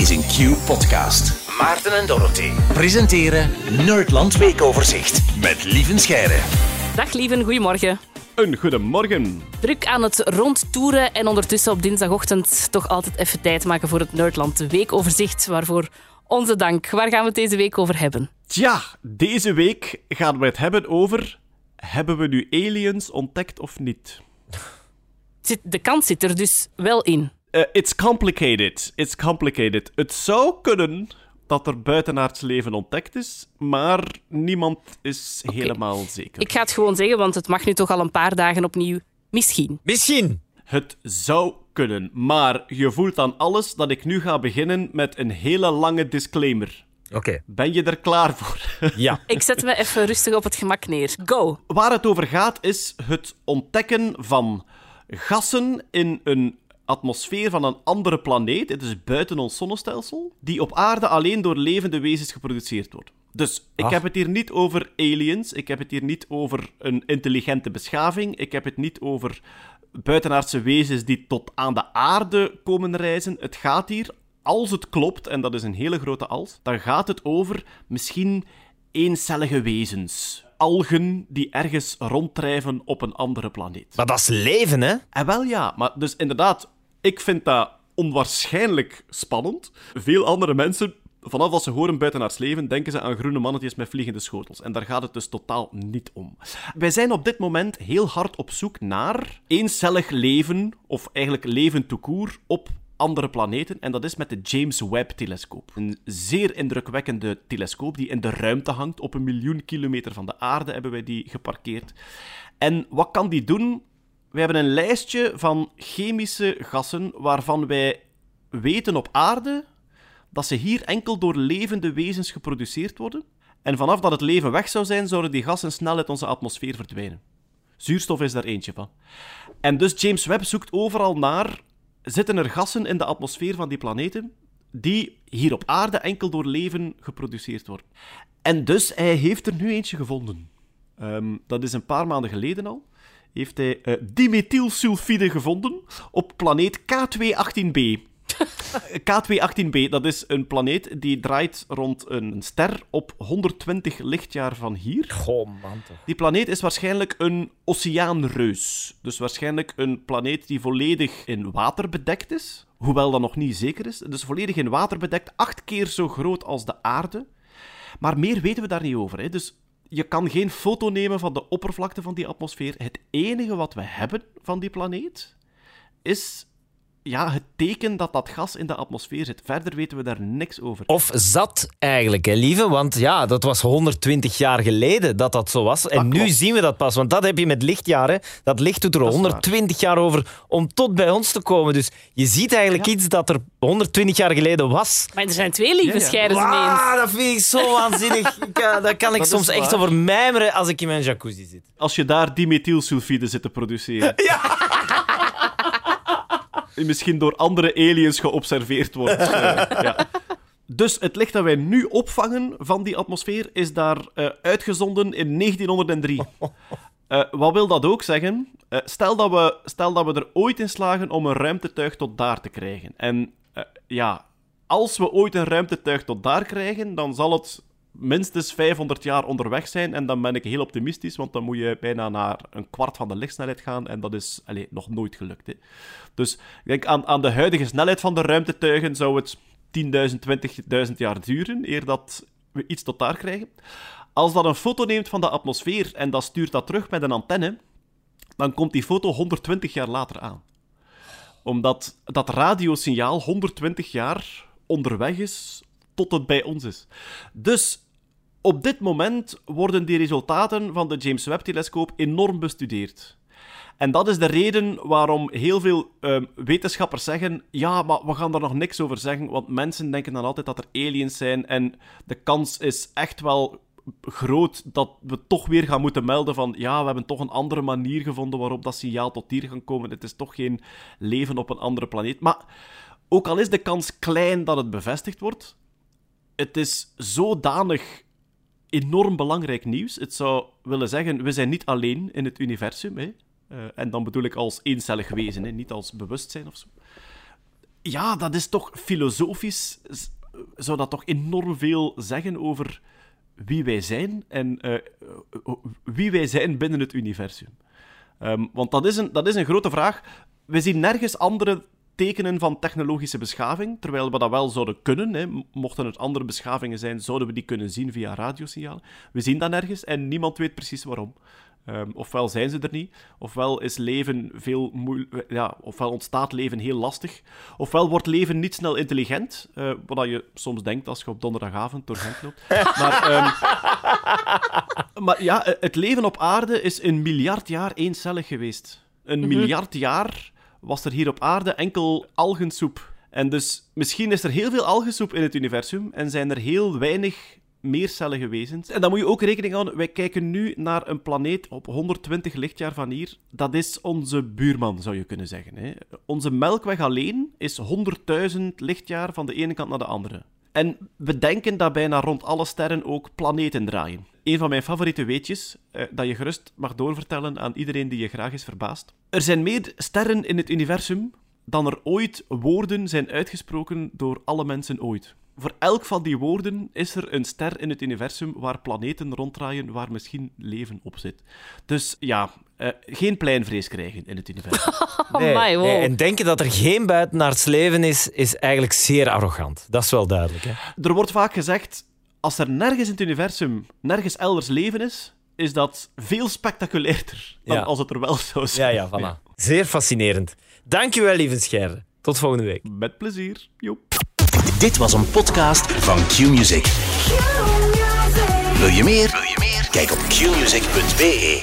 is een Q-podcast. Maarten en Dorothy presenteren Nerdland Weekoverzicht met Lieven Scheire. Dag lieven, goedemorgen. Een goedemorgen. Druk aan het rondtoeren en ondertussen op dinsdagochtend toch altijd even tijd maken voor het Nerdland Weekoverzicht, waarvoor onze dank. Waar gaan we het deze week over hebben? Tja, deze week gaan we het hebben over... Hebben we nu aliens ontdekt of niet? Zit- De kans zit er dus wel in. Eh, it's complicated. It's complicated. Het zou kunnen dat er buitenaards leven ontdekt is, maar niemand is helemaal zeker. Ik ga het gewoon zeggen, want het mag nu toch al een paar dagen opnieuw. Misschien. Misschien. Het zou kunnen, maar je voelt aan alles dat ik nu ga beginnen met een hele lange disclaimer. Oké. Ben je er klaar voor? Ja. Ik zet me even rustig op het gemak neer. Go. Waar het over gaat is het ontdekken van gassen in een atmosfeer van een andere planeet, het is buiten ons zonnestelsel, die op aarde alleen door levende wezens geproduceerd worden. Dus ik Ach. heb het hier niet over aliens, ik heb het hier niet over een intelligente beschaving, ik heb het niet over buitenaardse wezens die tot aan de aarde komen reizen. Het gaat hier, als het klopt, en dat is een hele grote als, dan gaat het over misschien eencellige wezens. Algen die ergens ronddrijven op een andere planeet. Maar dat is leven, hè? En wel ja, maar dus inderdaad, ik vind dat onwaarschijnlijk spannend. Veel andere mensen, vanaf als ze horen buitenaards leven, denken ze aan groene mannetjes met vliegende schotels. En daar gaat het dus totaal niet om. Wij zijn op dit moment heel hard op zoek naar eencellig leven, of eigenlijk leven tout op andere planeten. En dat is met de James Webb-telescoop. Een zeer indrukwekkende telescoop die in de ruimte hangt. Op een miljoen kilometer van de aarde hebben wij die geparkeerd. En wat kan die doen? We hebben een lijstje van chemische gassen waarvan wij weten op aarde dat ze hier enkel door levende wezens geproduceerd worden. En vanaf dat het leven weg zou zijn, zouden die gassen snel uit onze atmosfeer verdwijnen. Zuurstof is daar eentje van. En dus James Webb zoekt overal naar, zitten er gassen in de atmosfeer van die planeten die hier op aarde enkel door leven geproduceerd worden. En dus, hij heeft er nu eentje gevonden. Ehm, dat is een paar maanden geleden al. Heeft hij eh, dimethylsulfide gevonden op planeet K218b. K218b, dat is een planeet die draait rond een ster op 120 lichtjaar van hier. Goh, man. toch. Die planeet is waarschijnlijk een oceaanreus. Dus waarschijnlijk een planeet die volledig in water bedekt is. Hoewel dat nog niet zeker is. Dus volledig in water bedekt, acht keer zo groot als de aarde. Maar meer weten we daar niet over. Hè. Dus je kan geen foto nemen van de oppervlakte van die atmosfeer. Het enige wat we hebben van die planeet is ja, het teken dat dat gas in de atmosfeer zit. Verder weten we daar niks over. Of zat eigenlijk, hè, lieve? Want ja, dat was 120 jaar geleden dat dat zo was. En nu klopt. zien we dat pas. Want dat heb je met lichtjaren. Dat licht doet er Dat is 120 jaar over om tot bij ons te komen. Dus je ziet eigenlijk iets dat er 120 jaar geleden was. Maar er zijn twee lieve Ja, ja. scheiden ineens. Ah, dat vind ik zo waanzinnig. Ik, eh, daar kan ik Dat soms echt over mijmeren als ik in mijn jacuzzi zit. Als je daar dimethylsulfide zit te produceren. Die Misschien door andere aliens geobserveerd wordt. Eh, ja. Dus het licht dat wij nu opvangen van die atmosfeer is daar eh, uitgezonden in 1903. Eh, wat wil dat ook zeggen? Stel, dat we, stel dat we er ooit in slagen om een ruimtetuig tot daar te krijgen. En ja, als we ooit een ruimtetuig tot daar krijgen, dan zal het minstens 500 jaar onderweg zijn. En dan ben ik heel optimistisch, want dan moet je bijna naar een kwart van de lichtsnelheid gaan. En dat is allee, nog nooit gelukt. Hè. Dus ik denk aan, aan de huidige snelheid van de ruimtetuigen zou het 10.000, 20.000 jaar duren eer dat we iets tot daar krijgen. Als dat een foto neemt van de atmosfeer en dat stuurt dat terug met een antenne, dan komt die foto 120 jaar later aan. Omdat dat radiosignaal 120 jaar onderweg is tot het bij ons is. Dus op dit moment worden die resultaten van de James Webb-telescoop enorm bestudeerd. En dat is de reden waarom heel veel ehm, wetenschappers zeggen: ja, maar we gaan daar nog niks over zeggen, want mensen denken dan altijd dat er aliens zijn en de kans is echt wel groot dat we toch weer gaan moeten melden van ja, we hebben toch een andere manier gevonden waarop dat signaal tot hier kan komen. Het is toch geen leven op een andere planeet. Maar ook al is de kans klein dat het bevestigd wordt, het is zodanig enorm belangrijk nieuws. Het zou willen zeggen, we zijn niet alleen in het universum. Hè? Eh, en dan bedoel ik als eencellig wezen, hè? niet als bewustzijn of zo. ja, dat is toch filosofisch, zou dat toch enorm veel zeggen over wie wij zijn en eh, wie wij zijn binnen het universum. Ehm, want dat is, een, dat is een grote vraag. We zien nergens andere tekenen van technologische beschaving, terwijl we dat wel zouden kunnen. Hè. Mochten het andere beschavingen zijn, zouden we die kunnen zien via radiosignalen. We zien dat nergens en niemand weet precies waarom. Ehm, ofwel zijn ze er niet, ofwel is leven veel moe- ja, ofwel ontstaat leven heel lastig, ofwel wordt leven niet snel intelligent, eh, wat je soms denkt als je op donderdagavond door Gent loopt. Maar, ehm, maar ja, eh, het leven op aarde is een miljard jaar eencellig geweest. Een miljard jaar was er hier op aarde enkel algensoep. En dus misschien is er heel veel algensoep in het universum en zijn er heel weinig meercellige wezens. En dan moet je ook rekening houden, wij kijken nu naar een planeet op 120 lichtjaar van hier. Dat is onze buurman, zou je kunnen zeggen. Hè. Onze Melkweg alleen is 100.000 lichtjaar van de ene kant naar de andere. En we denken dat bijna rond alle sterren ook planeten draaien. Een van mijn favoriete weetjes, eh, dat je gerust mag doorvertellen aan iedereen die je graag is verbaast. Er zijn meer sterren in het universum dan er ooit woorden zijn uitgesproken door alle mensen ooit. Voor elk van die woorden is er een ster in het universum waar planeten ronddraaien waar misschien leven op zit. Dus ja, eh, geen pleinvrees krijgen in het universum. Amai, wow. en denken dat er geen buitenaards leven is, is eigenlijk zeer arrogant. Dat is wel duidelijk. Hè? er wordt vaak gezegd, als er nergens in het universum, nergens elders leven is, is dat veel spectaculairder dan Ja. als het er wel zou zijn. Ja, ja, voilà. Zeer fascinerend. Dankjewel, lieve Scherre. Tot volgende week. Met plezier. Joep. Dit was een podcast van Q-Music. Wil je meer? Wil je meer? Kijk op qmusic.be.